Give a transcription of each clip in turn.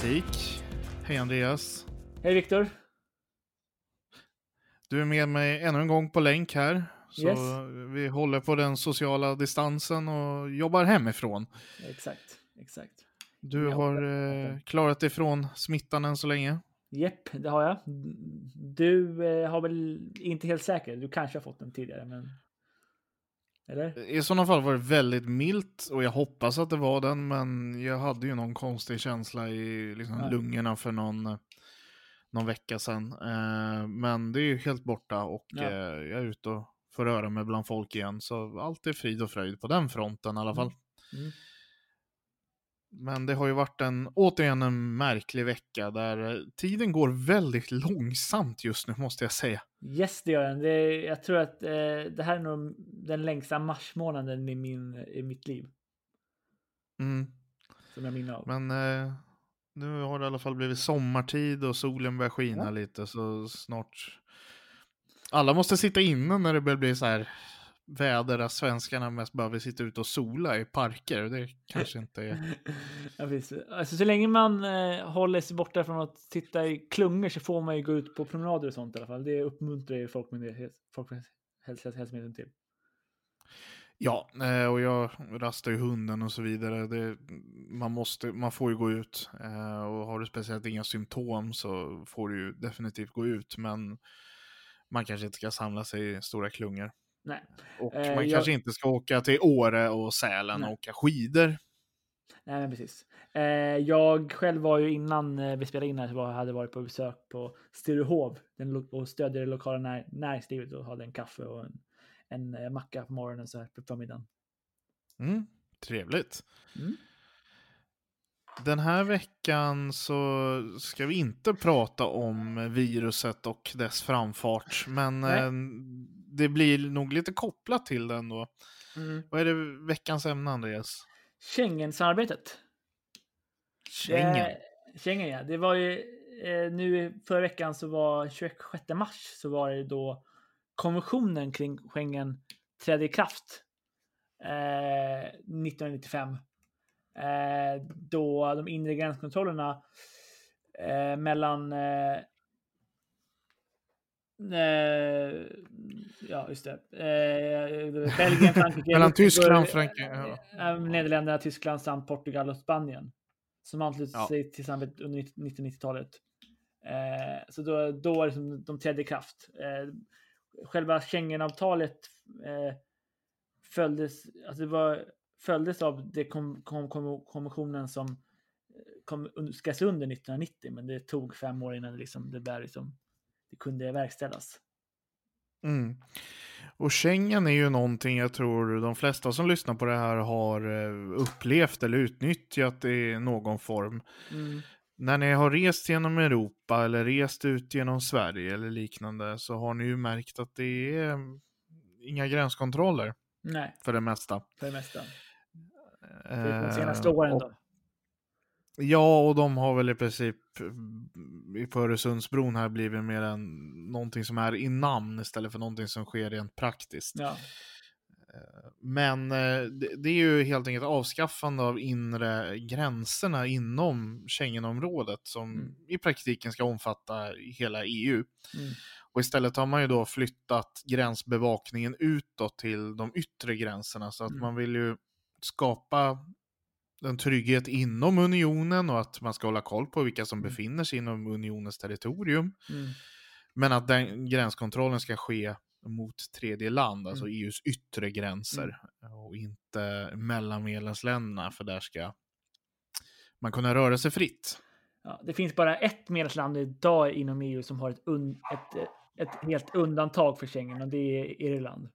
Politik. Hej Andreas. Hej Viktor. Du är med mig ännu en gång på länk här. Så Yes. vi håller på den sociala distansen och jobbar hemifrån. Exakt, exakt. Du Ja, har eh, klarat dig från smittan än så länge. Jepp, det har jag. Du eh, har väl inte helt säker. Du kanske har fått den tidigare, men... Eller? I sådana fall var det väldigt milt och jag hoppas att det var den men jag hade ju någon konstig känsla i liksom, lungorna för någon, eh, någon vecka sedan. Eh, men det är ju helt borta och Ja. eh, jag är ute och får röra mig bland folk igen. Så allt är frid och fröjd på den fronten i alla fall. Mm. Men det har ju varit en, återigen en märklig vecka där eh, tiden går väldigt långsamt just nu måste jag säga. Yes, det gör den. Det, jag tror att eh, det här är nog den längsta marsmånaden i, min, i mitt liv. Mm. Som jag minns av. Men eh, nu har det i alla fall blivit sommartid och solen börjar skina Ja. lite så snart. Alla måste sitta inne när det börjar bli så här väder där svenskarna mest bara vill sitta ute och sola i parker. Det kanske inte är. ja. Alltså, så länge man eh, håller sig borta från att sitta i klungor så får man ju gå ut på promenader och sånt i alla fall. Det uppmuntrar ju Folkhälsomyndigheten till. Ja, eh, och jag rastar ju hunden och så vidare. Det, man, måste, man får ju gå ut. Eh, och har du speciellt inga symptom så får du ju definitivt gå ut. Men man kanske inte ska samla sig i stora klungor. Nej. Och Eh, man jag- kanske inte ska åka till Åre och Sälen Nej. och åka skidor. Nej, men precis. Eh, jag själv var ju innan eh, vi spelade in här så hade varit på besök på Sturehov och stödde det lokala när, näringslivet och hade en kaffe och en, en eh, macka på morgonen så här på förmiddagen. Mm, trevligt. Mm. Den här veckan så ska vi inte prata om viruset och dess framfart, men eh, det blir nog lite kopplat till den då. Mm. Vad är det veckans ämne, Andreas? Schengen-samarbetet. Schengen. Eh, Schengen, ja. Det var ju eh, nu förra veckan så var 26 mars så var det då konventionen kring Schengen trädde i kraft eh, 1995. Eh, då de inre gränskontrollerna eh, mellan eh, eh, ja, just det. Eh, Belgien, Frankrike, Mellan Tyskland, Frankrike, ja. eh, Nederländerna, Tyskland samt Portugal och Spanien. Som anslöt Ja. sig till samarbetet under 1990-talet. Eh, så då, då var det som de trädde i kraft. Eh, själva Schengenavtalet eh, följdes, alltså det var, följdes av det kom, kom, kom, konventionen som eh, kom, skrevs under 1990, men det tog fem år innan det, liksom, det, där liksom, det kunde verkställas. Mm. Och Schengen är ju någonting jag tror de flesta som lyssnar på det här har eh, upplevt eller utnyttjat i någon form. Mm. När ni har rest genom Europa eller rest ut genom Sverige eller liknande så har ni ju märkt att det är mm, inga gränskontroller Nej, för det mesta. för det mesta. För de Eh, senaste åren då. Ja, och de har väl i princip mm, på Öresundsbron här blivit mer än någonting som är i namn istället för någonting som sker rent praktiskt. Ja. Men eh, det, det är ju helt enkelt avskaffande av inre gränserna inom Schengenområdet som Mm. i praktiken ska omfatta hela EU. Mm. Och istället har man ju då flyttat gränsbevakningen utåt till de yttre gränserna så att Mm. man vill ju skapa en trygghet inom unionen och att man ska hålla koll på vilka som Mm. befinner sig inom unionens territorium. Mm. Men att den gränskontrollen ska ske mot tredje land, alltså Mm. EUs yttre gränser och inte mellan medlemsländerna för där ska man kunna röra sig fritt. Ja, det finns bara ett medlemsland idag inom EU som har ett, ett, ett helt undantag för Schengen och det är Irland.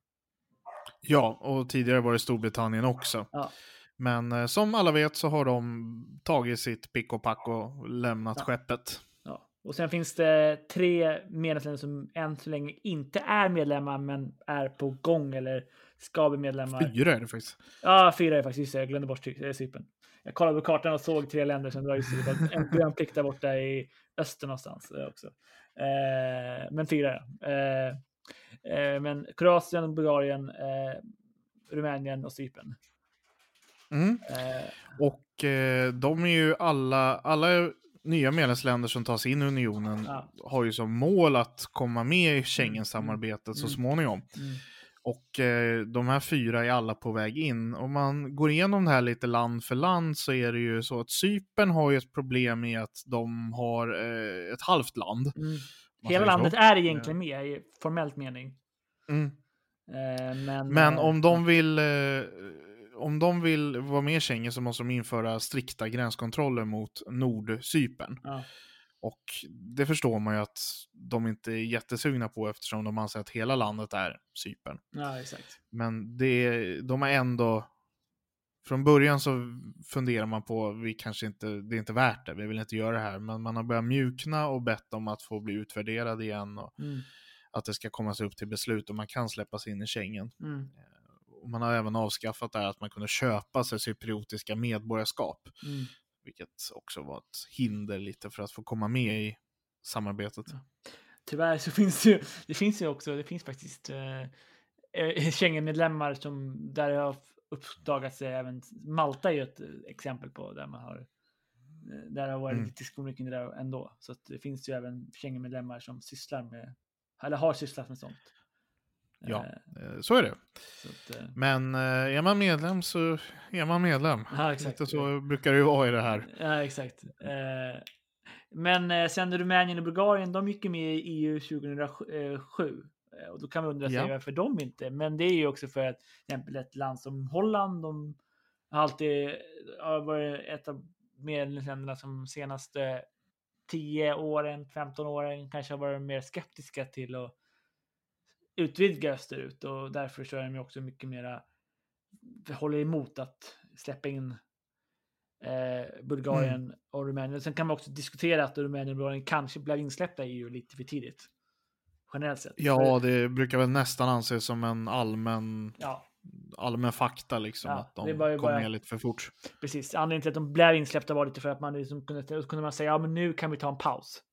Ja, och tidigare var det Storbritannien också. Ja. Men eh, som alla vet så har de tagit sitt pick och pack och lämnat Ja. skeppet. Ja. Och sen finns det tre medlemsländer som än så länge inte är medlemmar men är på gång eller ska bli medlemmar. Fyra är det faktiskt. Ja, fyra är det faktiskt. Just det, jag glömde bort Ty- eh, Cypern. Jag kollade på kartan och såg tre länder som det var just det. En grön prick där borta i öster någonstans eh, också. Eh, men fyra, ja. Eh, eh, men Kroatien, Bulgarien, Rumänien och Cypern. Mm. Eh, Och eh, de är ju alla, alla nya medlemsländer som tas in i unionen Ja. har ju som mål att komma med i Schengen-samarbetet så Mm. småningom. mm, Och eh, de här fyra är alla på väg in. Om man går igenom det här lite land för land så är det ju så att Cypern har ju ett problem i att de har eh, ett halvt land. mm. Hela säger så. landet är egentligen med i formellt mening. Mm. Eh, men Men eh, om de vill eh, om de vill vara med i Schengen så måste de införa strikta gränskontroller mot Nordcypern. Ja, Och det förstår man ju att de inte är jättesugna på eftersom de anser att hela landet är Cypern. ja, exakt. Men det, de är ändå... Från början så funderar man på, vi kanske inte, det är inte värt det, vi vill inte göra det här. Men man har börjat mjukna och bett om att få bli utvärderad igen och Mm, att det ska komma sig upp till beslut och man kan släppas in i Schengen. mm, Och man har även avskaffat det här att man kunde köpa sig cypriotiska medborgarskap. mm. Vilket också var ett hinder lite för att få komma med i samarbetet. Tyvärr så finns det ju, det finns ju också, det finns faktiskt eh, eh, Schengen-medlemmar som där har uppdagats eh, även Malta är ju ett eh, exempel på där man har där har varit Mm. diskussioner kring det där ändå. Så det finns ju även Schengen-medlemmar som sysslar med, eller har sysslat med sånt. Ja. Eh, Eh, Så är det. så att, eh, Men är man medlem så är man medlem. ja, exakt. Lite så brukar det ju vara i det här. Ja, exakt. Men sen Rumänien och Bulgarien, de gick ju med i EU 2007. Eh, Och då kan man undra sig Ja. varför de inte. Men det är ju också för att till exempel ett land som Holland, de har alltid varit ett av medlemsländerna som senaste 10 åren, 15 åren kanske har varit mer skeptiska till att utvidga österut och därför så är de ju också mycket mera håller emot att släppa in eh, Bulgarien Mm. och Rumänien. Sen kan man också diskutera att Rumänien och Bulgarien kanske blev insläppta i EU lite för tidigt. Generellt sett. Ja, det brukar väl nästan anses som en allmän, Ja, allmän fakta liksom. Ja, att de kom bara- med lite för fort. precis. Anledningen till att de blev insläppta var lite för att man liksom kunde, kunde man säga ja men nu kan vi ta en paus.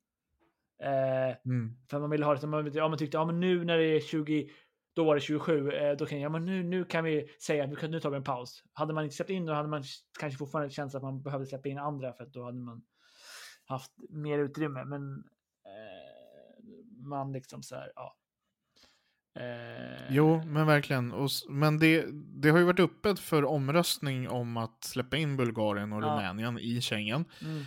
Eh, Mm. För man ville ha det, man, ja, man tyckte, ja men nu när det är 20, då var det 27, eh, då kan jag, ja men nu, nu kan vi säga, nu, nu tar vi en paus. Hade man inte släppt in då hade man kanske fortfarande känt att man behövde släppa in andra för att då hade man haft mer utrymme. Men eh, man liksom så här, ja. Eh, Jo, men verkligen. Och, men det, det har ju varit öppet för omröstning om att släppa in Bulgarien och Ja. Rumänien i Schengen. Mm,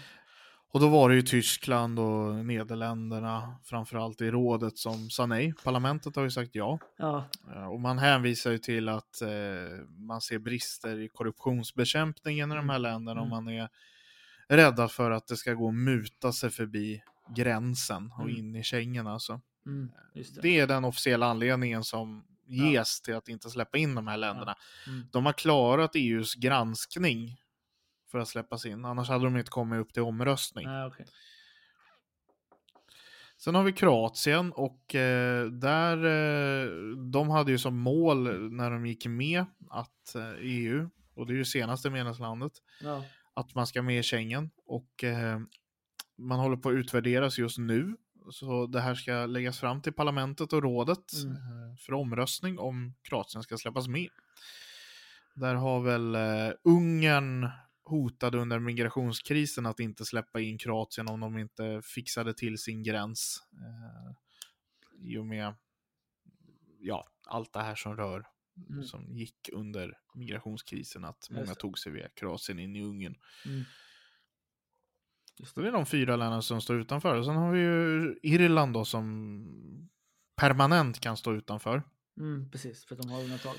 Och då var det ju Tyskland och Nederländerna, framförallt i rådet, som sa nej. Parlamentet har ju sagt ja. ja, Eh, Och man hänvisar ju till att eh, man ser brister i korruptionsbekämpningen i de här länderna och Mm. man är rädda för att det ska gå att muta sig förbi gränsen och Mm. in i Schengen alltså. mm, det. Det är den officiella anledningen som ges till att inte släppa in de här länderna. Mm, De har klarat EUs granskning för att släppas in, annars hade de inte kommit upp till omröstning. nej, okej. Sen har vi Kroatien och eh, där, eh, de hade ju som mål när de gick med att eh, EU, och det är ju senaste medlemslandet, Ja, att man ska med i Schengen och eh, man håller på att utvärderas just nu. Så det här ska läggas fram till parlamentet och rådet Mm. för omröstning om Kroatien ska släppas med. Där har väl eh, Ungern hotade under migrationskrisen att inte släppa in Kroatien om de inte fixade till sin gräns. Eh, I och med ja, allt det här som rör, Mm. som gick under migrationskrisen, att Just många tog sig via Kroatien in i Ungern. mm, Så det är de fyra länderna som står utanför. Och sen har vi ju Irland då som permanent kan stå utanför. mm, precis, för att de har undantag.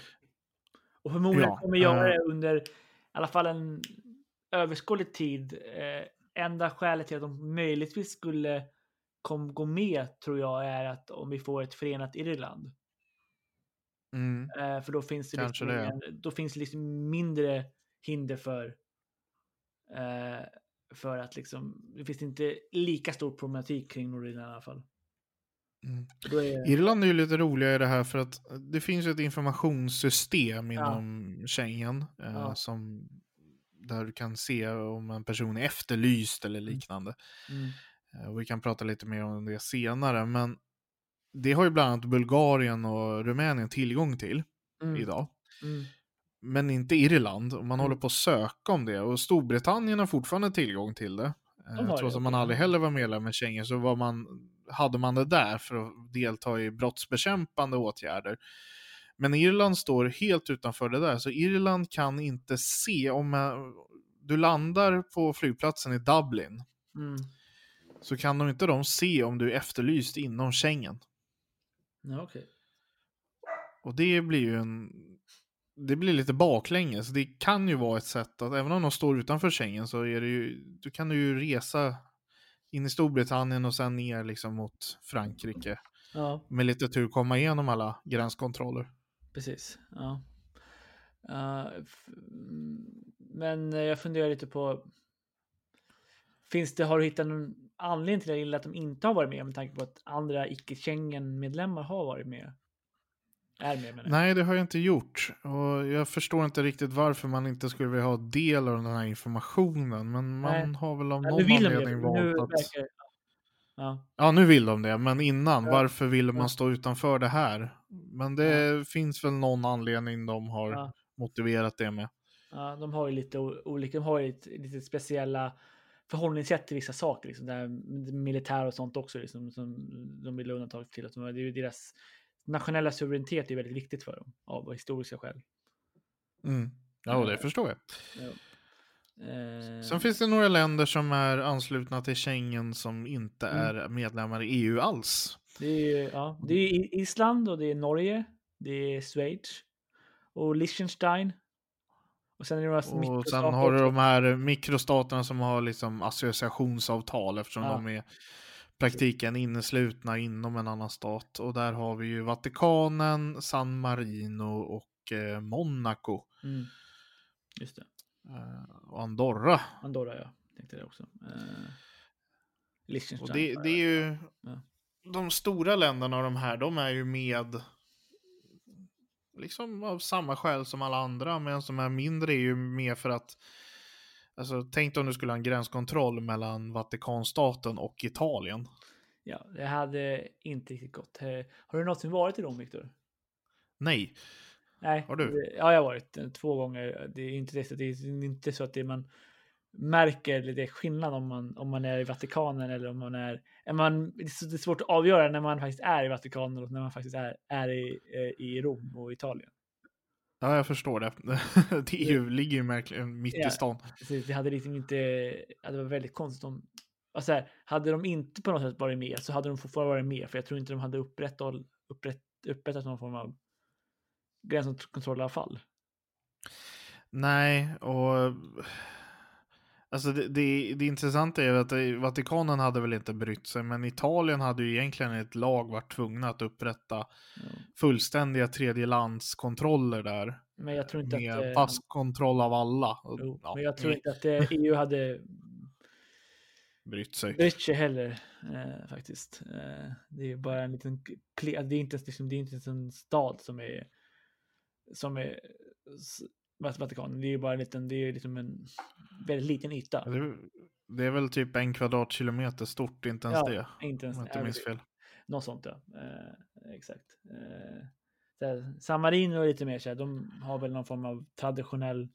Och förmodligen Ja, kommer göra eh, det under i alla fall en överskådlig tid. Eh, enda skälet till att de möjligtvis skulle kom, gå med tror jag är att om vi får ett förenat Irland. Mm. Eh, för då finns det, Kanske liksom, det. då finns det liksom mindre hinder för eh, för att liksom, det finns inte lika stor problematik kring Nordirland i alla fall. Mm. Är, Irland är ju lite roligare i det här för att det finns ett informationssystem Ja. inom Schengen eh, Ja. som, där du kan se om en person är efterlyst eller liknande. mm, Eh, Och vi kan prata lite mer om det senare, men det har ju bland annat Bulgarien och Rumänien tillgång till mm, idag. mm, Men inte Irland, och man Mm. håller på att söka om det. Och Storbritannien har fortfarande tillgång till det. De Eh, Trots att man aldrig heller var medlem i Schengen så var man, hade man det där för att delta i brottsbekämpande åtgärder. Men Irland står helt utanför det där, så Irland kan inte se om eh, du landar på flygplatsen i Dublin mm. så kan de inte de se om du är efterlyst inom Schengen. Ja, okej. Och det blir ju en... Det blir lite baklänges. Det kan ju vara ett sätt att, även om de står utanför Schengen, så är det ju, du kan du ju resa in i Storbritannien och sen ner liksom mot Frankrike. Ja, Med lite tur komma igenom alla gränskontroller. Precis. Ja. Mm, men jag funderar lite på. Finns det, har du hittat någon anledning till att de inte har varit med med tanke på att andra icke-Schengen-medlemmar har varit med? Är med menar. Nej, det har jag inte gjort. Och jag förstår inte riktigt varför man inte skulle vilja ha del av den här informationen. Men man Nej. har väl av Ja, någon det. anledning Nu valt att... verkar... Ja, Ja, nu vill de det, men innan, Ja. varför ville man Ja. stå utanför det här? Men det finns väl någon anledning de har Ja. motiverat det med. ja, de har ju lite olika, de har ju lite, lite speciella förhållningssätt till vissa saker. Liksom, där militär och sånt också, liksom, som de vill undantag till. Att de, det är deras nationella suveränitet är väldigt viktigt för dem av historiska skäl. Mm. Ja, och det förstår jag. Ja. Eh, Sen finns det några länder som är anslutna till Schengen som inte Mm. är medlemmar i EU alls. Det är, ja, det är Island och det är Norge. Det är Schweiz och Liechtenstein. Och sen är det några Och sen har du de här mikrostaterna som har liksom associationsavtal eftersom Ja. de är praktiken inneslutna inom en annan stat. Och där har vi ju Vatikanen, San Marino och eh, Monaco. Mm. Just det. Eh, och Andorra. Andorra, ja. Tänkte det också. Eh, Liechtenstein. Och det, det är ju... Ja. De stora länderna av de här, de är ju med liksom av samma skäl som alla andra, medan de här mindre är ju med för att Alltså, tänk om du skulle ha en gränskontroll mellan Vatikanstaten och Italien. Ja, det hade inte riktigt gått. Eh, Har du någonsin varit i Rom, Viktor? Nej. Nej. Har du? Ja, jag har varit eh, två gånger. Det är inte, det, det är inte så att det man märker lite skillnad om man, om man är i Vatikanen eller om man är... är man, det är svårt att avgöra när man faktiskt är i Vatikanen och när man faktiskt är, är i, eh, i Rom och Italien. Ja, jag förstår det. det är ju, ligger ju verkligen mitt Ja. i stan. Precis, det hade liksom inte... Det var väldigt konstigt om... Alltså här, hade de inte på något sätt varit med så hade de fortfarande varit med. För jag tror inte de hade upprättat, upprätt, upprättat någon form av gränskontroll i alla fall. Nej, och... Alltså det, det, det intressanta är att det- Vatikanen hade väl inte brytt sig, men Italien hade ju egentligen ett lag varit tvungna att upprätta fullständiga tredjelandskontroller där. Men jag tror inte med att... eh, passkontroll av alla. Jo, ja, men jag tror inte att eh, EU hade brytt sig. brytt sig heller eh, faktiskt. Eh, det är bara en liten... Det är inte ens, liksom, det är inte ens en stad som är... Som är... Vatikanen. Det är ju bara en liten... Det är liksom en väldigt liten yta. Det, är- det väl typ en kvadratkilometer stort, inte ens Ja, det. Inte ens... Om jag inte minns fel. Något sånt ja. Eh, exakt. Eh, här, San Marino är lite mer så här, de har väl någon form av traditionell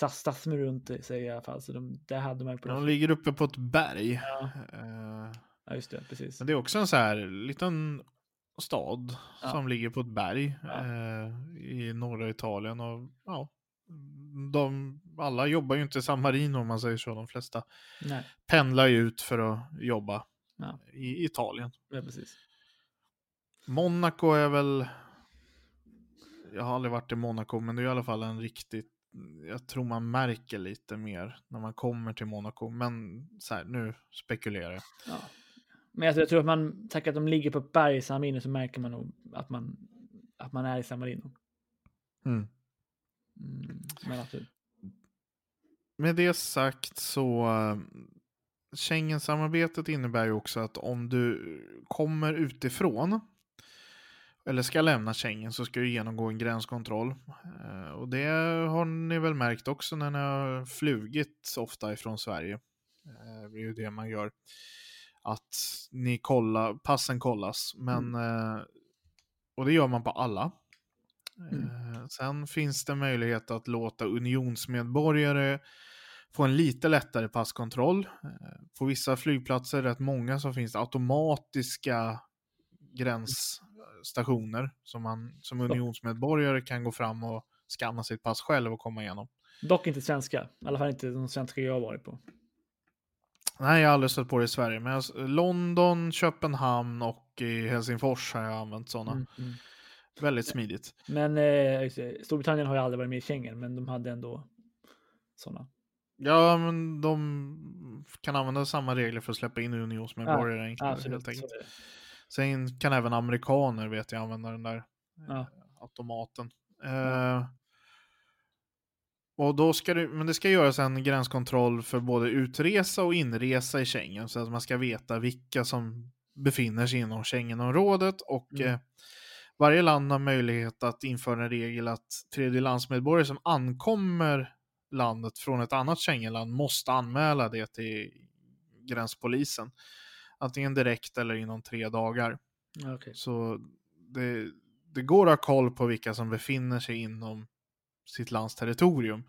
stads- stadsmur runt sig i alla fall. Så de, där hade man på De ligger uppe på ett berg. Ja. Eh, Ja, just det, precis. Men det är också en så här liten stad Ja. som ligger på ett berg Ja. eh, i norra Italien. Och, ja, de, alla jobbar ju inte i San Marino om man säger så. De flesta Nej, pendlar ju ut för att jobba Ja. i Italien. ja, precis. Monaco är väl... Jag har aldrig varit i Monaco, men det är i alla fall en riktigt jag tror man märker lite mer när man kommer till Monaco. Men så här, nu spekulerar jag. Men alltså, jag tror att man, tack att de ligger på ett berg i San Marino så märker man nog att man, att man är i San Marino. Mm. Mm, men absolut. Med det sagt så Schengen-samarbetet innebär ju också att om du kommer utifrån eller ska lämna Schengen så ska du genomgå en gränskontroll. Uh, och det har ni väl märkt också när ni har flugit ofta ifrån Sverige. Uh, det är ju det man gör. Att ni kollar, passen kollas. Men, Mm. och det gör man på alla. Mm. Eh, Sen finns det möjlighet att låta unionsmedborgare få en lite lättare passkontroll. Eh, På vissa flygplatser, rätt många, så finns det automatiska gränsstationer som man som unionsmedborgare kan gå fram och skanna sitt pass själv och komma igenom. Dock inte svenska. I alla fall inte de svenska jag har varit på. Nej, jag har aldrig stött på det i Sverige, men jag, London, Köpenhamn och i Helsingfors har jag använt sådana. Mm, mm. Väldigt smidigt. Men eh, Storbritannien har ju aldrig varit med i Schengen, men de hade ändå sådana. Ja, men de kan använda samma regler för att släppa in unionsmedborgare enklare, Absolut. helt. Sen kan även amerikaner vet jag använda den där eh, Ja. automaten. Eh, och då ska det, men det ska göras en gränskontroll för både utresa och inresa i Schengen så att man ska veta vilka som befinner sig inom Schengenområdet och Mm. eh, varje land har möjlighet att införa en regel att tredjelandsmedborgare som ankommer landet från ett annat Schengenland måste anmäla det till gränspolisen. Antingen direkt eller inom tre dagar. Okej. Så det, det går att ha koll på vilka som befinner sig inom sitt lands territorium.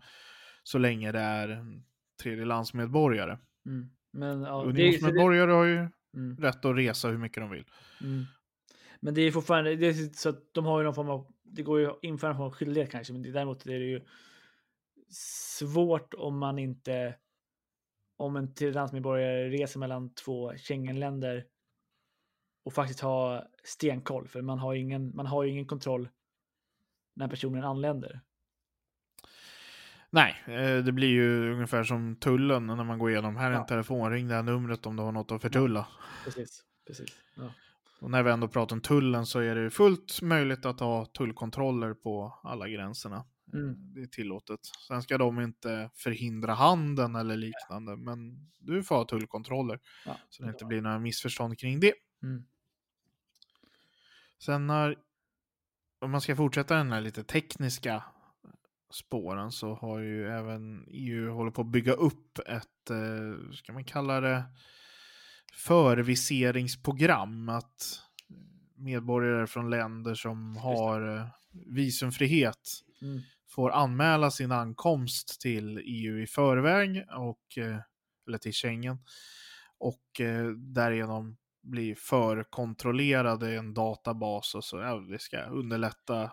Så länge det är en tredjelandsmedborgare. Mm. Men, ja, så det, Unionsmedborgare har ju mm, rätt att resa hur mycket de vill. mm. men det är fortfarande det är så att de har ju någon form av, det går ju att införa någon form av skyldighet kanske, men det, däremot är det ju svårt om man inte, om en tredjelandsmedborgare reser mellan två Schengenländer och faktiskt ha stenkoll, för man har ingen, man har ju ingen kontroll när personen anländer. Nej, eh, det blir ju ungefär som tullen när man går igenom. Här är en Ja. telefon, ring det här numret om du har något att förtulla. Precis, precis. Ja. Och när vi ändå pratar om tullen så är det fullt möjligt att ha tullkontroller på alla gränserna. Mm. Det är tillåtet. Sen ska de inte förhindra handeln eller liknande, men du får ha tullkontroller. Ja. Så det inte blir några missförstånd kring det. Mm. Sen när, om man ska fortsätta den här lite tekniska spåren så har ju även EU hållit på att bygga upp ett, eh, ska man kalla det, förviseringsprogram. Att medborgare från länder som har eh, visumfrihet Mm. får anmäla sin ankomst till EU i förväg, och, eh, eller till Schengen, och eh, därigenom bli förkontrollerade i en databas och så. Ja, det ska underlätta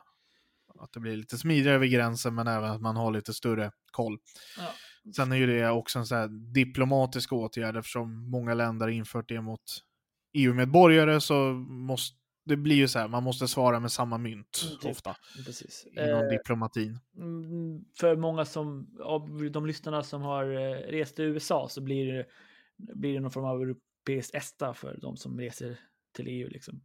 att det blir lite smidigare över gränsen men även att man har lite större koll. Ja. Sen är ju det också en sån här diplomatisk åtgärd eftersom många länder har infört det mot EU-medborgare så måste det blir ju så här, man måste svara med samma mynt Mm, typ. ofta Precis. inom Eh, diplomatin. Mm, för många som, av de lyssnarna som har eh, rest till USA så blir det, blir det någon form av europeiskt ESTA för de som reser till EU liksom.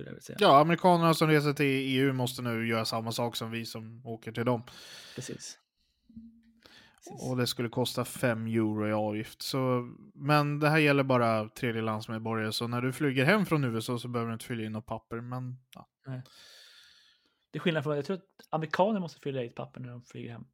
Skulle jag vilja säga. Ja, amerikanerna som reser till EU måste nu göra samma sak som vi som åker till dem. Precis. Precis. Och det skulle kosta 5 euro i avgift. Så, men det här gäller bara tredjelandsmedborgare, så när du flyger hem från USA så behöver du inte fylla in något papper. Men ja. Det är skillnad från, jag tror att amerikaner måste fylla i ett papper när de flyger hem.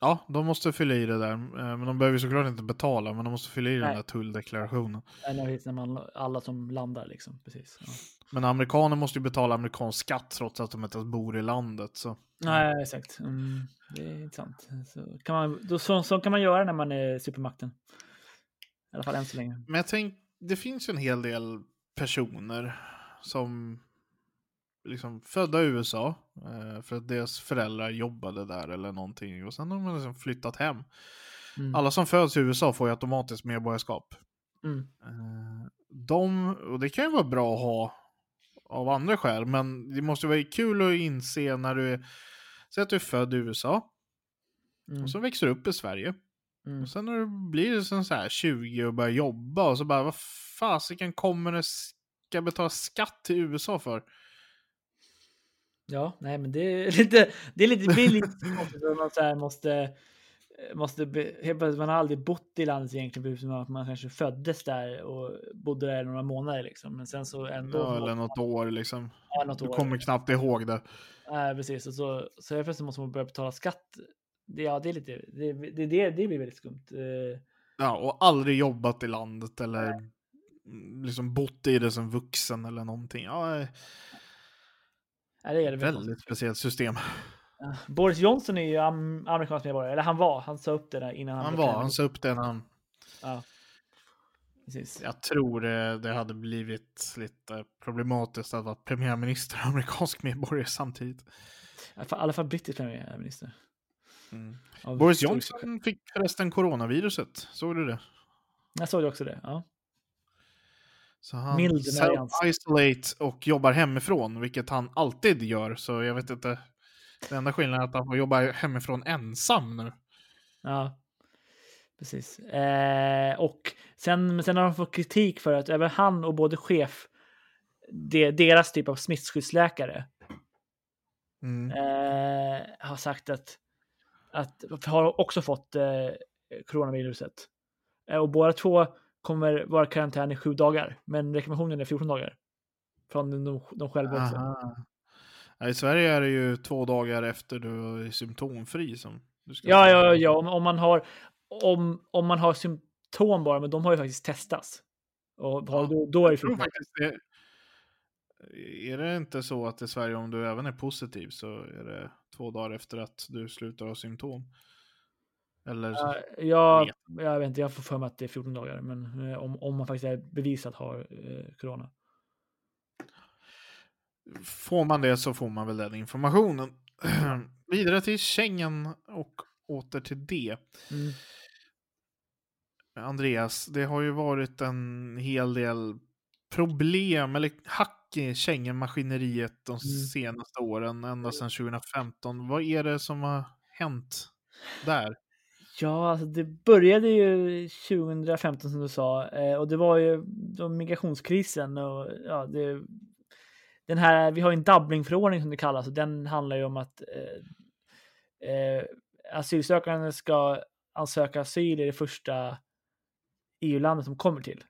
Ja, de måste fylla i det där. eh, Men de behöver ju såklart inte betala, men de måste fylla i den Nej. där tulldeklarationen. Nej, när man, alla som landar liksom. Precis. Ja. Men amerikaner måste ju betala amerikansk skatt trots att de inte ens bor i landet. Så. Nej, exakt. Mm, det är intressant. Så kan, man, då, så, så kan man göra när man är supermakten. I alla fall än så länge. Men jag tänk, det finns ju en hel del personer som liksom födda i USA för att deras föräldrar jobbade där eller någonting och sen har de liksom flyttat hem. Mm. Alla som föds i USA får ju automatiskt medborgarskap. Mm. Eh, de, och det kan ju vara bra att ha av andra skäl, men det måste vara kul att inse när du är, säg att du är född i USA Mm. Och så växer du upp i Sverige. Mm. Och sen när du blir sen så här 20 och börjar jobba och så bara, vad fasiken kommer det ska betala skatt till USA för? Ja, nej, men det är lite, det är lite billigt. man så måste, måste be, helt plötsligt, man har aldrig bott i landet egentligen, förutom att man kanske föddes där och bodde där några månader liksom. Men sen så ändå. Ja, eller något år liksom. Ja, något Du år. kommer knappt ihåg det. Nej, precis. Och så, så helt plötsligt måste man börja betala skatt. Det, ja, det är lite, det, det, det, det blir väldigt skumt. Eh, Ja, och aldrig jobbat i landet eller mm, liksom bott i det som vuxen eller någonting. Ja, eh, nej, det är det väl. väldigt speciellt system. Boris Johnson är ju am amerikansk medborgare, eller han var, han sa upp det där innan han Han var, han sa upp det när han... Ja. Precis. Jag tror det, det hade blivit lite problematiskt att vara premiärminister och amerikansk medborgare samtidigt. I alla fall- brittisk premiärminister. Mm. Boris Johnson fick förresten coronaviruset. Såg du det? Jag såg också det. Ja. Så han Mild self-isolate och jobbar hemifrån, vilket han alltid gör. Så jag vet inte. Den enda skillnaden är att han får jobba hemifrån ensam nu. Ja, precis. Eh, och sen, sen har de fått kritik för att även han och både chef, det, deras typ av smittskyddsläkare, Mm. eh, har sagt att, att har också fått eh, coronaviruset. Eh, och båda två kommer vara i karantän i sju dagar, men rekommendationen är 14 dagar. Från de, de själva också. Ja, I Sverige är det ju två dagar efter du är symptomfri som du ska Ja, ja, ja, om, om man har om, om man har symptom bara, men de har ju faktiskt testats. Och har, Ja, då, då är det Jag tror 14 faktiskt det. Är det inte så att i Sverige om du även är positiv så är det två dagar efter att du slutar ha symptom? Eller så, Ja, jag, jag vet inte, jag får för mig att det är 14 dagar, men eh, om, om man faktiskt är bevisat har eh, corona. får man det så får man väl den informationen. Vidare till Schengen och åter till det. Mm. Andreas, det har ju varit en hel del problem eller hack i Schengen-maskineriet de senaste åren, ända sedan 2015. Vad är det som har hänt där? Ja, alltså det började ju 2015 som du sa eh, och det var ju då migrationskrisen och ja, det, den här, vi har ju en Dublinförordning som det kallas och den handlar ju om att eh, eh, asylsökande ska ansöka asyl i det första EU-landet som kommer till.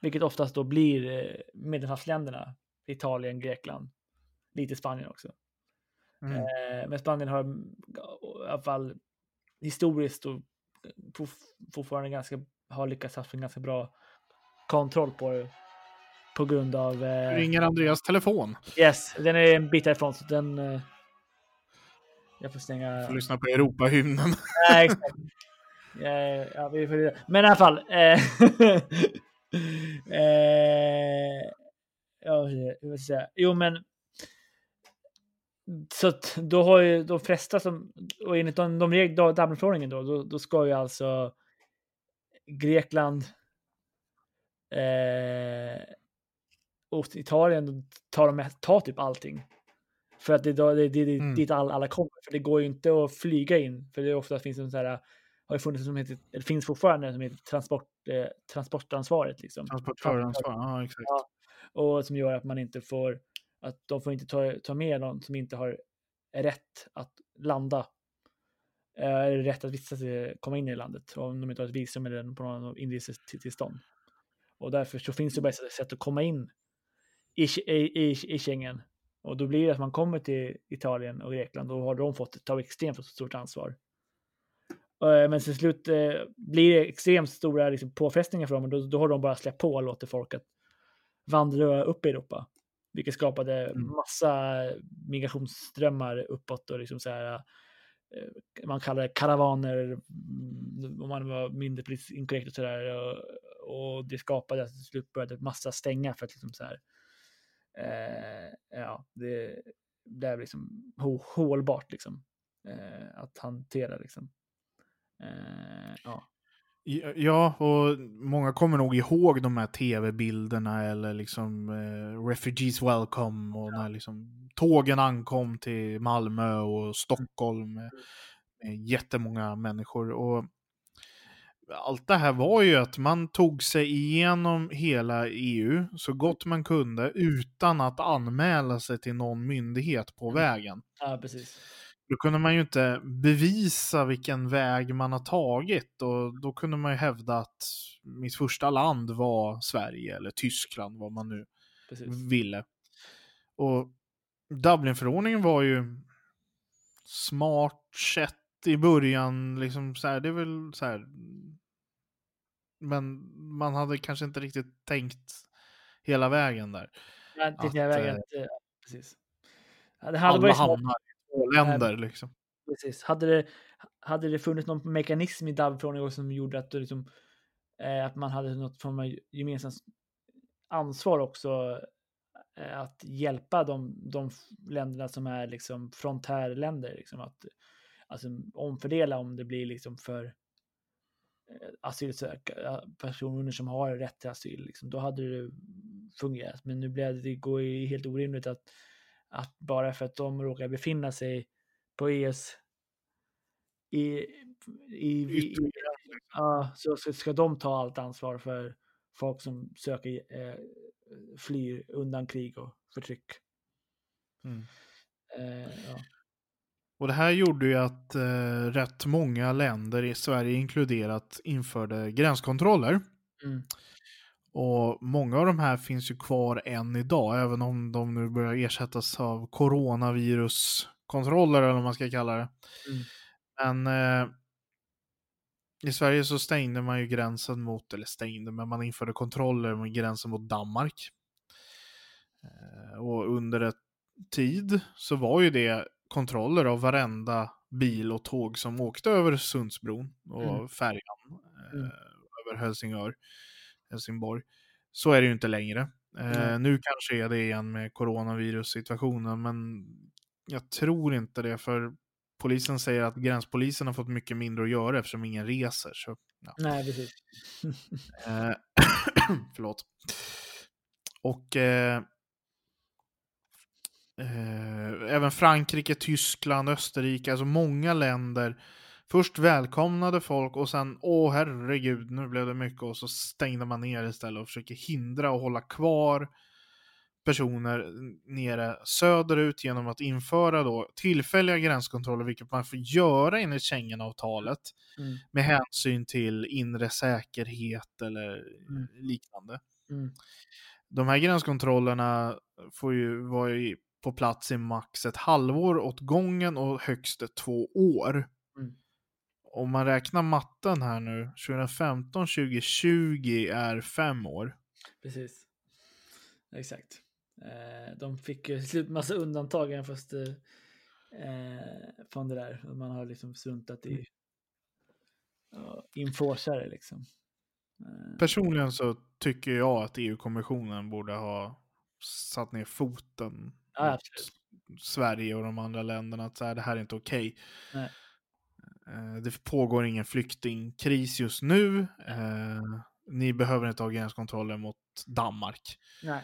Vilket oftast då blir eh, Medelhavsländerna, Italien, Grekland, lite Spanien också. Mm. Eh, men Spanien har i alla fall historiskt och forf- fortfarande ganska, har lyckats ha en ganska bra kontroll på det. På grund av... Eh, Ringer Andreas telefon? yes, den är en bit härifrån så den... Eh, jag får stänga... Får lyssna på Europahymnen. Nej, exakt. Ja, ja, vi får det. Men i alla fall. Eh, eh, jag säga? Jo, men. Så att då har ju de flesta som, och enligt de, de regler, Dublinförordningen då, då, då ska ju alltså Grekland eh, och Italien ta, de, ta typ allting. För att det det, det, det, Mm. dit all, alla kommer. För det går ju inte att flyga in. För det är ofta finns en sån här, har ju funnits som heter, eller finns fortfarande som heter transport, eh, transportansvaret. Liksom. Transportöransvar, ja exakt. Ja. Och som gör att man inte får, att de får inte ta, ta med någon som inte har rätt att landa. Eh, Eller rätt att vistas, komma in i landet om de inte har ett visum eller på någon inresetillstånd. Och därför så finns det bara ett sätt att komma in i, i, i, i Schengen. Och då blir det att man kommer till Italien och Grekland och har de fått ta extremt stort ansvar. Eh, men till slut eh, blir det extremt stora liksom, påfrestningar för dem och då, då har de bara släppt på och låter folk att vandra upp i Europa. Vilket skapade Mm. massa migrationsströmmar uppåt och liksom så här. eh, Man kallar det karavaner mm, om man var mindre politiskt inkorrekt och sådär. Och, och det skapade att till slut började massa stänga för att liksom så här. Eh, ja, det blev liksom hå- hållbart liksom. Eh, att hantera liksom. Eh, ja. Ja, och många kommer nog ihåg de här tv-bilderna eller liksom eh, Refugees Welcome och när liksom tågen ankom till Malmö och Stockholm med, med jättemånga människor. Och allt det här var ju att man tog sig igenom hela EU så gott man kunde utan att anmäla sig till någon myndighet på Mm. vägen. Ja, precis. Då kunde man ju inte bevisa vilken väg man har tagit och då kunde man ju hävda att mitt första land var Sverige eller Tyskland, vad man nu precis. ville. Och Dublinförordningen var ju smart sätt i början, liksom så här, det är väl så här. Men man hade kanske inte riktigt tänkt hela vägen där. Det att, är vägen eh, eh, precis. Ja, det hade Alla varit smart, hamnar två länder liksom. precis. Hade det, hade det funnits någon mekanism i DAB-förordningen som gjorde att, det liksom, eh, att man hade något form av gemensamt ansvar också eh, att hjälpa de, de länderna som är liksom frontärländer, liksom att alltså, omfördela om det blir liksom för eh, asylsökare, personer som har rätt till asyl, liksom, då hade det fungerat. Men nu blev det, går ju helt orimligt att, att bara för att de råkar befinna sig på EUs i, i, i, Yttre ja, så, så ska de ta allt ansvar för folk som söker eh, flyr undan krig och förtryck. Mm. Eh, ja. Och det här gjorde ju att eh, rätt många länder, i Sverige inkluderat, införde gränskontroller. Mm. Och många av de här finns ju kvar än idag, även om de nu börjar ersättas av coronaviruskontroller eller vad man ska kalla det. Mm. Men eh, i Sverige så stängde man ju gränsen mot, eller stängde, men man införde kontroller med gränsen mot Danmark. Eh, och under ett tid så var ju det kontroller av varenda bil och tåg som åkte över Sundsbron och Mm. färjan eh, Mm. över Helsingör, Helsingborg. Så är det ju inte längre. Nej. nu kanske är det igen med coronavirus-situationen, men jag tror inte det, för polisen säger att gränspolisen har fått mycket mindre att göra eftersom ingen reser. Så, ja. Nej, precis. Eh, förlåt. Och eh, eh, även Frankrike, Tyskland, Österrike, alltså många länder först välkomnade folk och sen, åh herregud, nu blev det mycket och så stängde man ner istället och försöker hindra och hålla kvar personer nere söderut genom att införa då tillfälliga gränskontroller, vilket man får göra enligt Schengenavtalet Mm. med hänsyn till inre säkerhet eller Mm. liknande. Mm. De här gränskontrollerna får ju vara på plats i max ett halvår åt gången och högst två år. Mm. Om man räknar matten här nu, 2015-2020 är fem år. Precis. Exakt. Eh, de fick ju slut massa undantag även fast eh, eh, från det där. Man har liksom struntat i ja, enforcare liksom. Eh, Personligen så tycker jag att EU-kommissionen borde ha satt ner foten Ja. Sverige och de andra länderna att så här, det här är inte okej. Nej. Eh, Det pågår ingen flyktingkris just nu. Eh, Ni behöver inte ha gränskontroller mot Danmark. nej.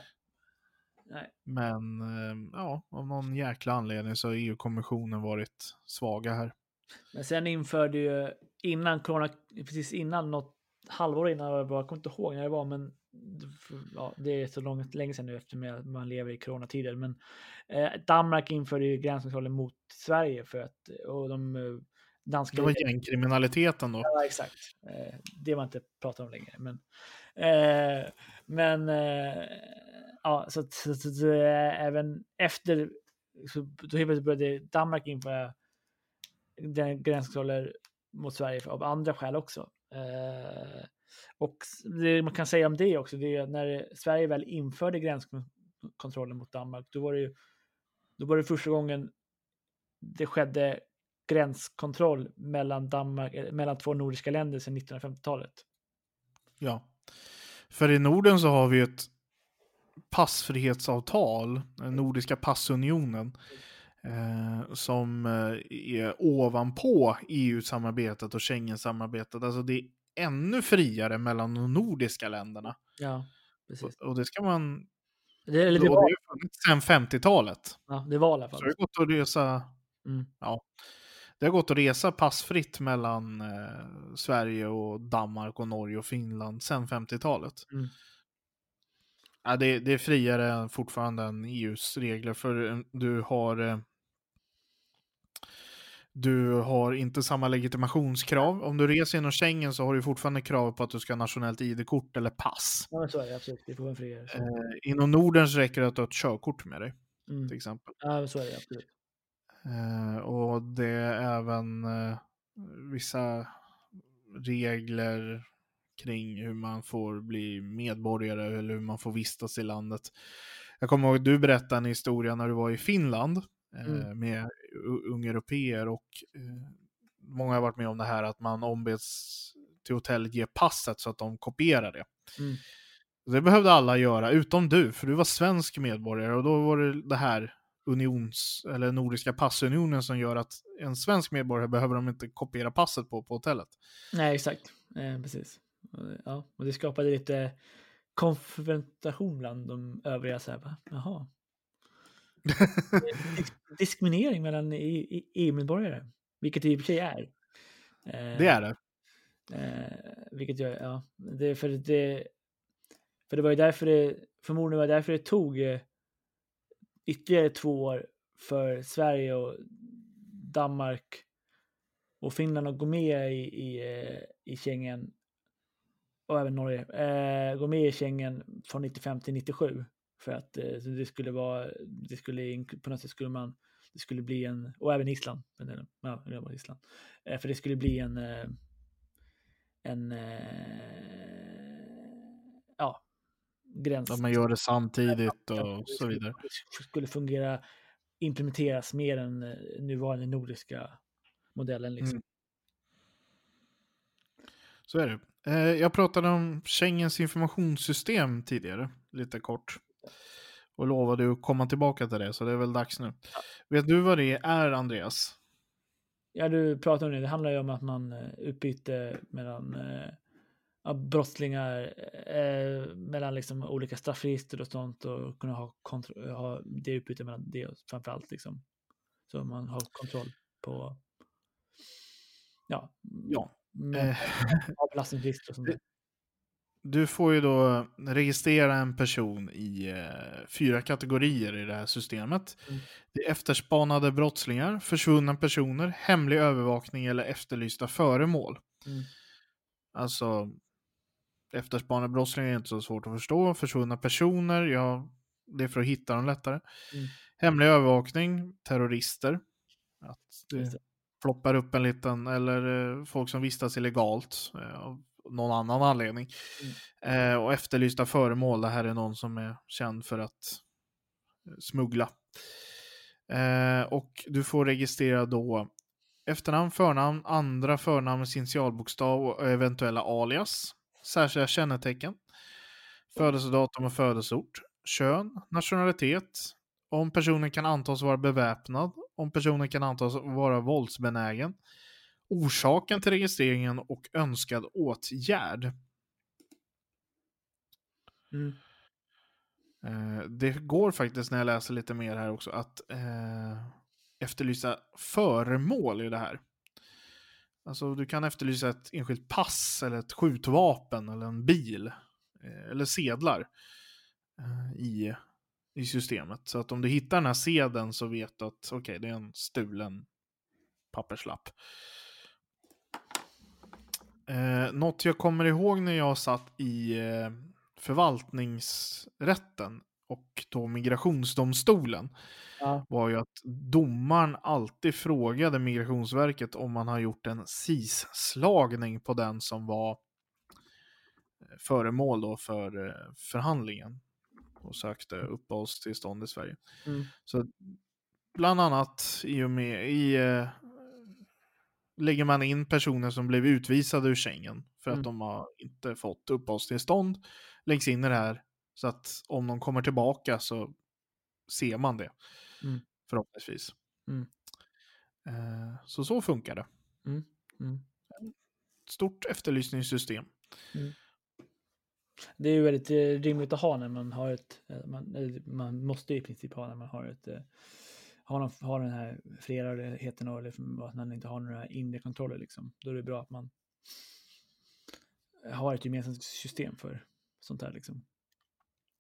Nej. Men eh, ja, av någon jäkla anledning så har EU-kommissionen varit svaga här. Men sen införde ju innan corona, precis innan något halvår innan jag kommer inte ihåg när det var, men ja, det är så långt, länge sedan nu eftersom man lever i coronatider. Men eh, Danmark införde ju gränskontroller mot Sverige för att, och de danska... Det var gängkriminaliteten då. Ja, exakt. Eh, det var inte pratat om längre. Men, eh, men eh, ja, så, så, så, så även efter så, då helt började Danmark införa gränskontroller mot Sverige av andra skäl också. Och det man kan säga om det också, det är att när Sverige väl införde gränskontrollen mot Danmark, då var det ju då var det första gången det skedde gränskontroll mellan, Danmark, eh, mellan två nordiska länder sedan 1950-talet. Ja. För i Norden så har vi ett passfrihetsavtal, den Nordiska passunionen, eh, som eh, är ovanpå EU-samarbetet och Schengen-samarbetet. Alltså det är ännu friare mellan de nordiska länderna. Ja, precis. Och, och det ska man... Det, eller det det var, har ju funnits sedan 50-talet. ja, det var i alla Så fall. det har gått att resa... Mm. Ja. Det har gått att resa passfritt mellan eh, Sverige och Danmark och Norge och Finland sedan 50-talet. Mm. Ja, det, det är friare fortfarande än EUs regler för eh, du har eh, du har inte samma legitimationskrav. Om du reser inom Schengen så har du fortfarande krav på att du ska ha nationellt ID-kort eller pass. Ja, men så är det absolut. Det får vara friare. Eh, inom Norden så räcker det att du har ett körkort med dig, Mm. till exempel. Ja, men så är det absolut. Eh, och det är även eh, vissa regler kring hur man får bli medborgare eller hur man får vistas i landet. Jag kommer ihåg att du berättade en historia när du var i Finland eh, Mm. med u- unga europeer och många har varit med om det här att man ombeds till hotellet ge passet så att de kopierar det. Mm. Det behövde alla göra, utom du, för du var svensk medborgare och då var det det här unions, eller Nordiska passunionen som gör att en svensk medborgare behöver de inte kopiera passet på på hotellet. Nej, exakt. Eh, precis. Och, Ja, och det skapade lite konfrontation bland de övriga. Så här, va? Jaha. Dis- Diskriminering mellan E- E- EU-medborgare, vilket det i och för sig är. Eh, Det är det. Eh, vilket jag, ja, det för det, för det var ju därför det, förmodligen var det därför det tog eh, ytterligare två år för Sverige och Danmark och Finland att gå med i, i, eh, i Schengen och även Norge, eh, gå med i Schengen från 95 till 97 för att eh, det skulle vara, det skulle på något sätt skulle man, det skulle bli en, och även Island, för ja, det Island, eh, för det skulle bli en eh, en eh, gräns. Att man gör det samtidigt Ja, och så vidare. det skulle fungera, implementeras mer än eh, nuvarande nordiska modellen. Liksom. Mm. Så är det. Eh, Jag pratade om Schengens informationssystem tidigare, lite kort. Och lovade att komma tillbaka till det, så det är väl dags nu. Vet du vad det är, Andreas? Ja, du pratar om det. Det handlar ju om att man eh, utbyter mellan ja, brottslingar, eh, mellan liksom olika straffregister och sånt och kunna ha, ha det utbytet mellan det framför allt liksom. Så man har kontroll på ja, Ja. med Eh, belastningsregister och sånt där. Du får ju då registrera en person i eh, fyra kategorier i det här systemet. Mm. Det är efterspanade brottslingar, försvunna personer, hemlig övervakning eller efterlysta föremål. Mm. Alltså, efterspanade brottslingar är inte så svårt att förstå. Försvunna personer, ja, det är för att hitta dem lättare. Mm. Hemlig övervakning, terrorister. Att det. ploppar upp en liten, eller eh, folk som vistas illegalt eh, av någon annan anledning. Mm. Eh, och efterlysta föremål, det här är någon som är känd för att eh, smuggla. Eh, och du får registrera då efternamn, förnamn, andra förnamns initialbokstav och eventuella alias, särskilda kännetecken, födelsedatum och födelseort, kön, nationalitet, om personen kan antas vara beväpnad, om personen kan antas vara våldsbenägen, orsaken till registreringen och önskad åtgärd. Mm. Eh, det går faktiskt när jag läser lite mer här också att eh, efterlysa föremål i det här. Alltså du kan efterlysa ett enskilt pass eller ett skjutvapen eller en bil eh, eller sedlar eh, i, i systemet. Så att om du hittar den här sedeln så vet du att okej, det är en stulen papperslapp. Eh, något jag kommer ihåg när jag satt i eh, förvaltningsrätten och då migrationsdomstolen Ja. var ju att domaren alltid frågade Migrationsverket om man har gjort en SIS-slagning på den som var eh, föremål då för eh, förhandlingen och sökte uppehållstillstånd i Sverige. Mm. Så bland annat i och med i eh, lägger man in personer som blev utvisade ur Schengen för att Mm. de har inte fått uppehållstillstånd läggs in i det här så att om de kommer tillbaka så ser man det. Mm. Förhoppningsvis. Mm. Eh, så så funkar det. Mm. Mm. Stort efterlysningssystem. Det är ju väldigt eh, rimligt att ha när man har ett, eh, man, eller man måste i princip ha när man har ett, eh, har, de, har den här rörligheten och liksom, att man inte har några inre kontroller. Liksom. Då är det bra att man har ett gemensamt system för sånt här. Liksom.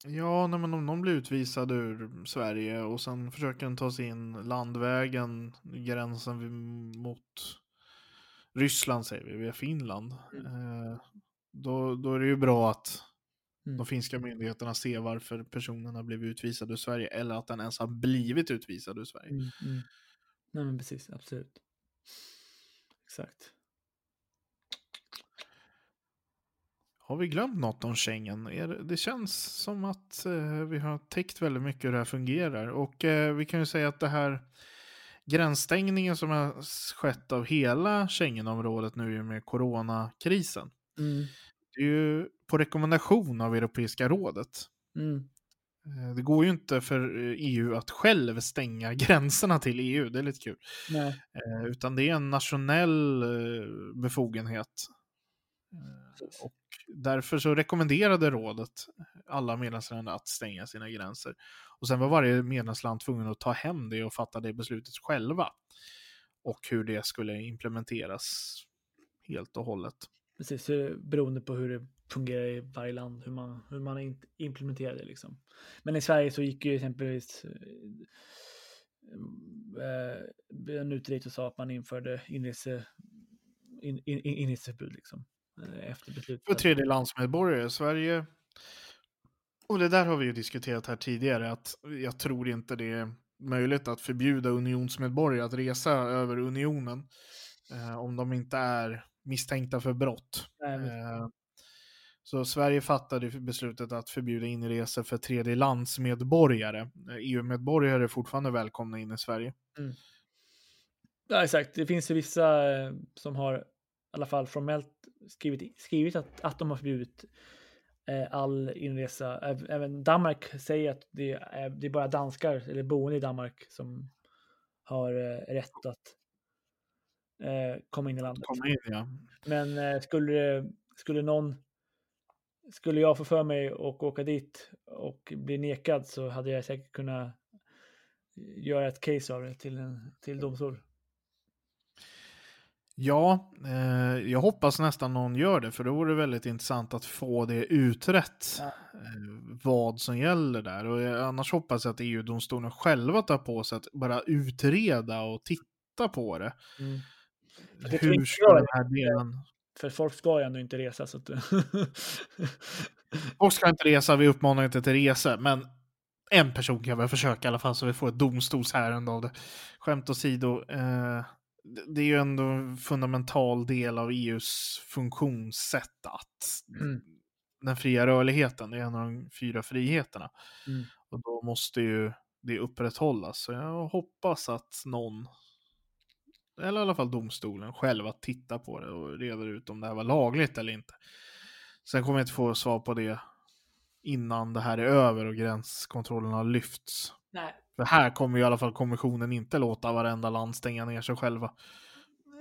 Ja, nej, men om någon blir utvisad ur Sverige och sen försöker den ta sig in landvägen, gränsen mot Ryssland säger vi, via Finland. Mm. Eh, då, då är det ju bra att mm. de finska myndigheterna ser varför personen har blivit utvisad ur Sverige eller att den ens har blivit utvisad ur Sverige. Mm, mm. Nej men precis, absolut. Exakt. Har vi glömt något om Schengen? Det känns som att eh, vi har täckt väldigt mycket hur det här fungerar. Och eh, vi kan ju säga att det här gränsstängningen som har skett av hela Schengenområdet nu med coronakrisen. Mm. Det är ju på rekommendation av Europeiska rådet. Mm. Eh, det går ju inte för EU att själv stänga gränserna till EU, det är lite kul. Nej. Utan det är en nationell befogenhet. Och därför så rekommenderade rådet alla medlemsländer att stänga sina gränser. Och sen var varje medlemsland tvungen att ta hem det och fatta det beslutet själva. Och hur det skulle implementeras helt och hållet. Precis, beroende på hur det fungerar i varje land, hur man, hur man implementerar det. Liksom. Men i Sverige så gick ju exempelvis eh, en utredning och sa att man införde inreseförbud. in, in, inreseförbud. Liksom. Eh, efter beslutet. För tredje landsmedborgare. Sverige, och det där har vi ju diskuterat här tidigare, att jag tror inte det är möjligt att förbjuda unionsmedborgare att resa över unionen eh, om de inte är misstänkta för brott. eh, så Sverige fattade beslutet att förbjuda inresor för tredje landsmedborgare. EU-medborgare är fortfarande välkomna in i Sverige. Mm. Ja, exakt. Det finns ju vissa eh, som har i alla fall formellt skrivit, skrivit att, att de har förbjudit eh, all inresa. Även Danmark säger att det är, det är bara danskar eller boende i Danmark som har eh, rätt att eh, komma in i landet. In, ja. Men skulle, skulle någon skulle jag få för mig att åka dit och bli nekad så hade jag säkert kunnat göra ett case av det till, en, till domstol. Ja, eh, jag hoppas nästan någon gör det, för det vore väldigt intressant att få det utrett ja. eh, vad som gäller där. Och jag, annars hoppas jag att EU-domstolen själva tar på sig att bara utreda och titta på det. Mm. Hur ska den här delen... För folk ska ju ändå inte resa. Så att... folk ska inte resa, vi uppmanar inte till resor, men en person kan väl försöka i alla fall så vi får ett domstolsärende av det. Skämt åsido. Eh, det är ju ändå en fundamental del av EUs funktionssätt att mm. den fria rörligheten, det är en av de fyra friheterna. Mm. Och då måste ju det upprätthållas. Så jag hoppas att någon, eller i alla fall domstolen, själva tittar på det och reder ut om det här var lagligt eller inte. Sen kommer jag inte få svar på det innan det här är över och gränskontrollen har lyfts. Nej. För här kommer i alla fall kommissionen inte låta varenda land stänga ner sig själva.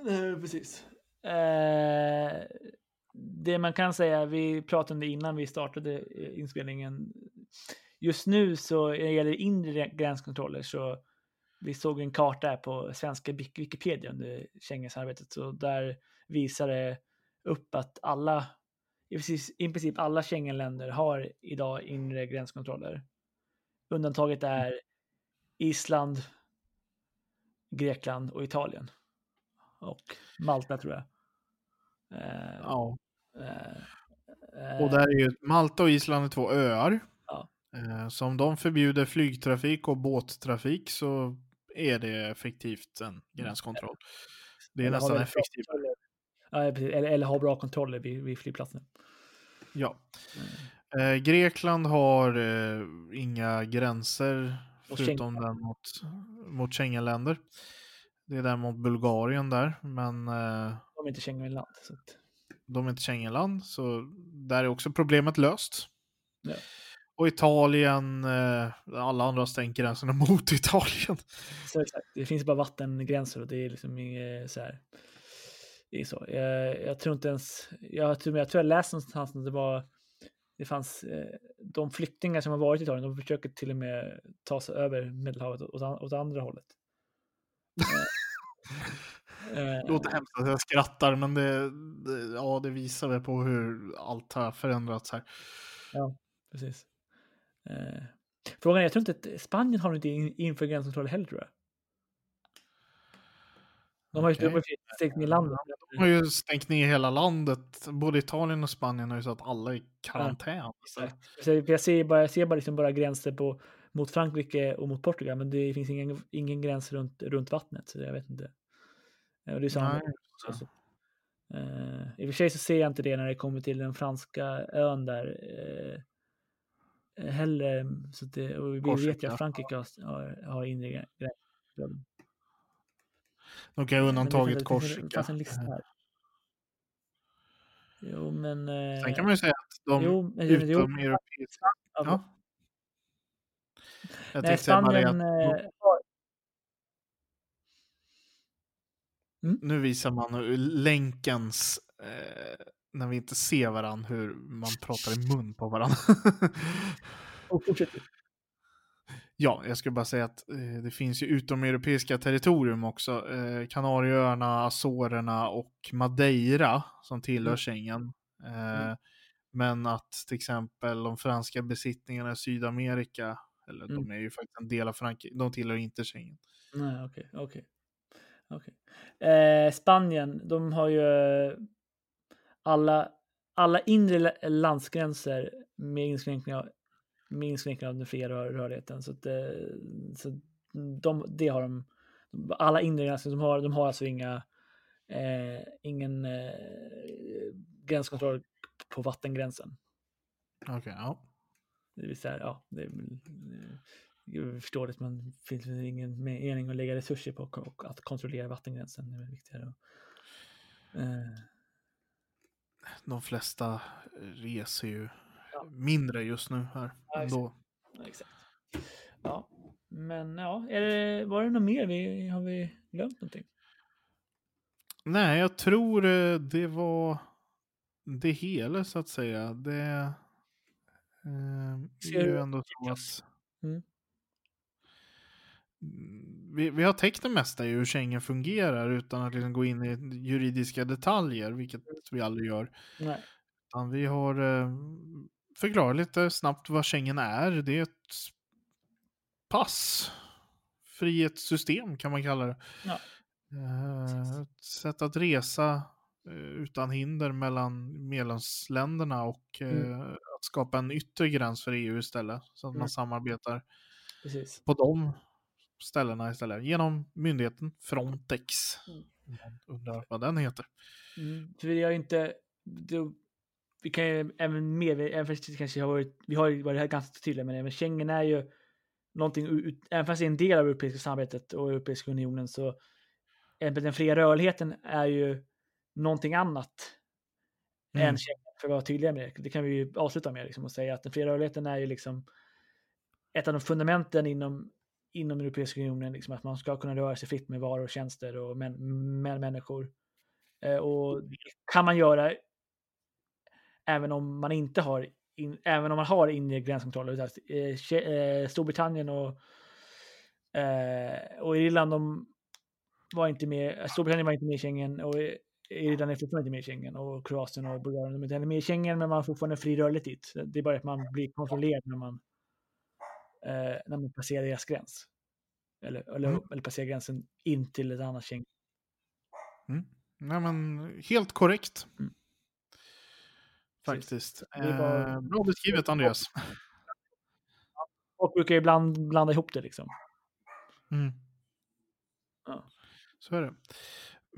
Nej, precis. Eh, det man kan säga, vi pratade om det innan vi startade inspelningen. Just nu så när det gäller inre gränskontroller så vi såg en karta här på svenska Wikipedia under Schengensamarbetet så där visar det upp att alla, i princip alla Schengenländer har idag inre gränskontroller. Undantaget är Island, Grekland och Italien. Och Malta tror jag. Eh, ja. Eh, och där är ju Malta och Island är två öar. Ja. Eh, så om de förbjuder flygtrafik och båttrafik så är det effektivt en gränskontroll. Det är eller nästan effektivt. Ja, eller, eller ha bra kontroller vid, vid flygplatsen. Ja. Mm. Grekland har inga gränser Förutom den mot, mot Schengenländer. Det är däremot Bulgarien där, men... Eh, de är inte Schengenland. Så att... De är inte Schengenland, så där är också problemet löst. Ja. Och Italien, eh, alla andra har stängt gränserna mot Italien. Så exakt. Det finns bara vattengränser och det är liksom inget så här. Det är så. Jag, jag tror inte ens, jag tror jag, tror jag läste någonstans att det var det fanns eh, de flyktingar som har varit i Italien, de försöker till och med ta sig över Medelhavet åt, åt andra hållet. Eh, Det låter hemskt att jag skrattar, men det, det, ja, det visar väl på hur allt har förändrats här. Precis. Eh, frågan är, jag tror inte att Spanien har inte in- inför gränskontroll heller tror jag. De har ju okay. stängt ner landet. De har ju stängt ner hela landet. Både Italien och Spanien har ju satt alla i karantän. Så Jag ser bara, jag ser bara, liksom bara gränser på, mot Frankrike och mot Portugal, men det finns ingen, ingen gräns runt, runt vattnet, så jag vet inte. Och det är samma Nej, så, så. Eh, I och för sig så ser jag inte det när det kommer till den franska ön där eh, heller. Så det, och vi Korsika. vet ju att Frankrike har, har, inre gräns. De kan ju undantaget Korsika. Jo, men... eh, Sen kan man ju säga att de jo, men- jo, utom europeiska... ja, Ja. Jag Nej, Spanien... att eh, har- nu visar man länkens, eh, när vi inte ser varandra, hur man pratar i mun på varandra. och fortsätt. Ja, jag skulle bara säga att eh, det finns ju utomeuropeiska territorium också. Eh, Kanarieöarna, Azorerna och Madeira som tillhör Mm. Schengen. Eh, Mm. Men att till exempel de franska besittningarna i Sydamerika, eller de Mm. är ju faktiskt en del av Frankrike, de tillhör inte Schengen. Nej, okej, okej. okej. Eh, Spanien, de har ju eh, alla, alla inre la- landsgränser med inskränkning inskränkning av den fria rör, rörligheten. Så, att, eh, så de, det har de. Alla inre gränser, de har, de har alltså inga, eh, ingen eh, gränskontroll på vattengränsen. Okej, ja. Det vill säga, ja, det är eh, jag förstår det, men det finns ingen mening att lägga resurser på och, att kontrollera vattengränsen. Det är väl viktigare. Eh, De flesta reser ju. Mindre just nu här. Ja, ja, exakt. Ja, men ja, det, var det något mer? Vi, har vi glömt någonting? Nej, jag tror eh, det var det hela så att säga. Det eh, är ju ändå så att Mm. Mm, vi, vi har täckt det mesta i hur Schengen fungerar utan att liksom gå in i juridiska detaljer, vilket vi aldrig gör. Nej. Utan vi har eh, förklarat lite snabbt vad Schengen är. Det är ett pass. Frihetssystem kan man kalla det. Ja. Eh, ett sätt att resa eh, utan hinder mellan medlemsländerna och eh, Mm. att skapa en yttre gräns för EU istället. Så att Mm. man samarbetar Precis. på de ställena istället. Genom myndigheten Frontex. Mm. Man undrar vad den heter. Mm, för vi har inte... Vi kan ju även mer, även fast kanske har varit, vi har varit här ganska tydliga med det, men Schengen är ju någonting, ut- även fast det är en del av europeiska samarbetet och Europeiska unionen så den fria rörligheten är ju någonting annat Mm. än Schengen, för att vara tydliga med det. Det kan vi ju avsluta med liksom, och säga att den fria rörligheten är ju liksom ett av de fundamenten inom, inom Europeiska unionen, liksom, att man ska kunna röra sig fritt med varor och tjänster och män, med människor. Eh, och det kan man göra även om man inte har, in, även om man har inre gränskontroller. Eh, eh, Storbritannien och, eh, och Irland, de var inte med, Storbritannien var inte med i Schengen och Irland är fortfarande inte med i Schengen och Kroatien och Bulgarien de är inte med i Schengen men man har fortfarande fri rörlighet dit. Det är bara att man blir kontrollerad när man, eh, när man passerar deras gräns. Eller, eller, Mm. eller passerar gränsen in till ett annat Schengen. Mm. Nej, men helt korrekt. Mm. Faktiskt. Bara- Eh, bra beskrivet Andreas. Och brukar ibland blanda ihop det liksom. Mm. Ja. Så är det.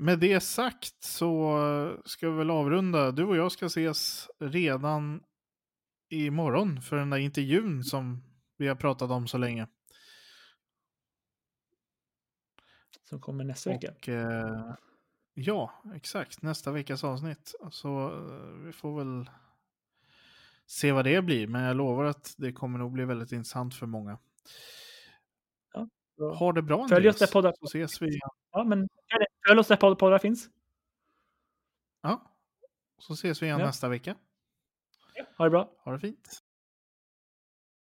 Med det sagt så ska vi väl avrunda. Du och jag ska ses redan imorgon för den där intervjun som vi har pratat om så länge. Som kommer nästa vecka. Och, eh, ja, exakt. Nästa veckas avsnitt. Så eh, vi får väl se vad det blir. Men jag lovar att det kommer nog bli väldigt intressant för många. Bra. Ha det bra Följ oss där poddar- så ses vi igen. Ja, men följ oss där podd- poddar finns. Ja. Så ses vi igen Ja. nästa vecka. Ja, Ha det bra. Ha det fint.